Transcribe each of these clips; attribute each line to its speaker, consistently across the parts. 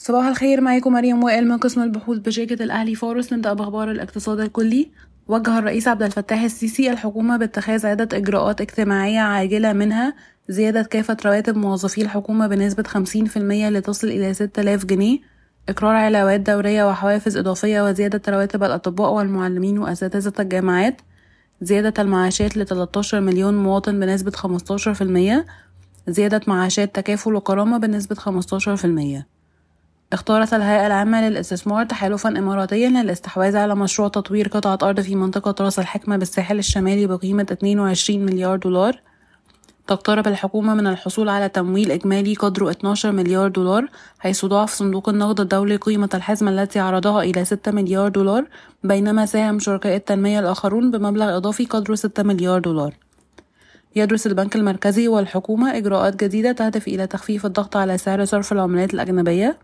Speaker 1: صباح الخير معاكم مريم وائل من قسم البحوث بشركة الأهلي فارس نبدأ بأخبار الاقتصاد الكلي. وجه الرئيس عبد الفتاح السيسي الحكومة باتخاذ عدة إجراءات اجتماعية عاجلة منها زيادة كافة رواتب موظفي الحكومة بنسبة 50% لتصل إلى 6000 جنيه إقرار علاوات دورية وحوافز إضافية وزيادة رواتب الأطباء والمعلمين وأساتذة الجامعات. زيادة المعاشات ل 13 مليون مواطن بنسبة 15% زيادة معاشات تكافل وكرامة بنسبة 15% اختارت الهيئة العامة للاستثمار تحالفا إماراتيا للاستحواذ على مشروع تطوير قطعة أرض في منطقة راس الحكمة بالساحل الشمالي بقيمة 22 مليار دولار. تقترب الحكومة من الحصول على تمويل إجمالي قدره 12 مليار دولار حيث ضاعف صندوق النقد الدولي قيمة الحزمة التي عرضها إلى 6 مليار دولار بينما ساهم شركاء التنمية الآخرون بمبلغ إضافي قدره 6 مليار دولار. يدرس البنك المركزي والحكومة إجراءات جديدة تهدف إلى تخفيف الضغط على سعر صرف العملات الأجنبية.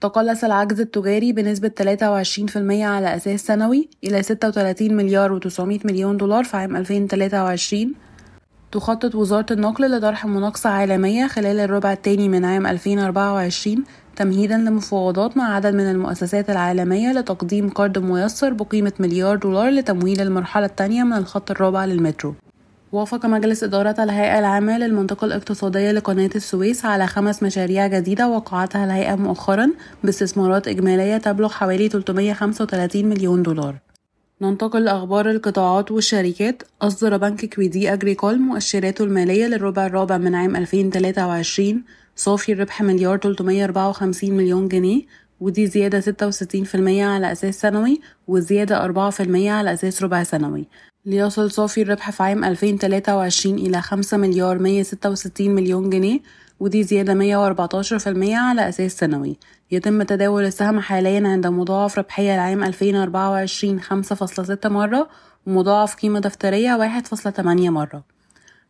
Speaker 1: تقلص العجز التجاري بنسبة 23% على أساس سنوي إلى 36 مليار و900 مليون دولار في عام 2023 تخطط وزارة النقل لطرح مناقصة عالمية خلال الربع الثاني من عام 2024 تمهيدا لمفاوضات مع عدد من المؤسسات العالمية لتقديم قرض ميسر بقيمة مليار دولار لتمويل المرحلة الثانية من الخط الرابع للمترو. وافق مجلس إدارة الهيئة العامة للمنطقة الاقتصادية لقناة السويس على خمس مشاريع جديدة وقعتها الهيئة مؤخرا باستثمارات إجمالية تبلغ حوالي 335 مليون دولار. ننتقل لأخبار القطاعات والشركات. أصدر بنك كويدي أجريكول مؤشراته المالية للربع الرابع من عام 2023 صافي الربح مليار 354 مليون جنيه ودي زيادة 66% على أساس سنوي وزيادة 4% على أساس ربع سنوي. ليصل صافي الربح في عام 2023 إلى 5 مليار 166 مليون جنيه ودي زيادة 114% على أساس سنوي. يتم تداول السهم حاليا عند مضاعف ربحية العام 2024 5.6 مرة ومضاعف قيمة دفترية 1.8 مرة.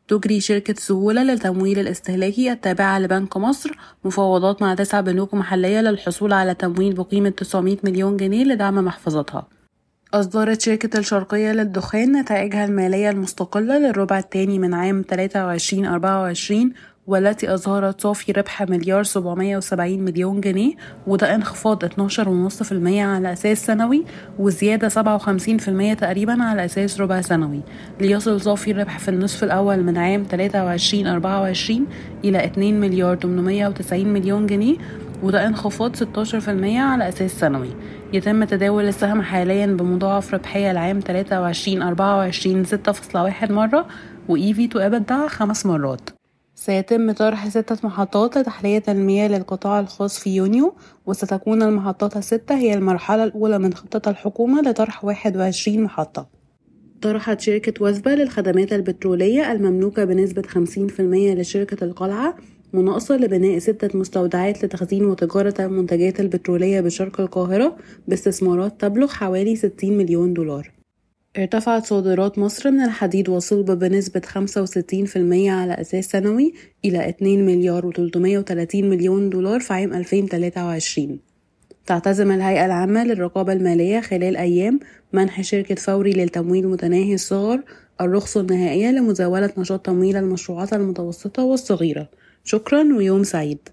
Speaker 1: تجري شركة سهولة للتمويل الاستهلاكي التابعة لبنك مصر مفاوضات مع تسع بنوك محلية للحصول على تمويل بقيمة 900 مليون جنيه لدعم محفظتها. أصدرت شركة الشرقية للدخان نتائجها المالية المستقلة للربع الثاني من عام 23-24 والتي أظهرت صافي ربح مليار 770 مليون جنيه وده انخفاض 12.5% على أساس سنوي وزيادة 57% تقريبا على أساس ربع سنوي. ليصل صافي الربح في النصف الأول من عام 23-24 إلى 2 مليار 890 مليون جنيه وده انخفاض 16% على أساس سنوي. يتم تداول السهم حاليا بمضاعف ربحية العام 23 24 6.1 مرة وإيفي تو إبدا خمس مرات. سيتم طرح ستة محطات لتحلية المياه للقطاع الخاص في يونيو وستكون المحطات الستة هي المرحلة الأولى من خطة الحكومة لطرح 21 محطة. طرحت شركة وثبة للخدمات البترولية المملوكة بنسبة 50% لشركة القلعة مناقصة لبناء ستة مستودعات لتخزين وتجارة المنتجات البترولية بشرق القاهرة باستثمارات تبلغ حوالي 60 مليون دولار. ارتفعت صادرات مصر من الحديد والصلب بنسبة 65% على أساس سنوي إلى 2 مليار و330 مليون دولار في عام 2023 تعتزم الهيئة العامة للرقابة المالية خلال أيام منح شركة فوري للتمويل متناهي الصغر الرخصة النهائية لمزاولة نشاط تمويل المشروعات المتوسطة والصغيرة. شكرا ويوم سعيد.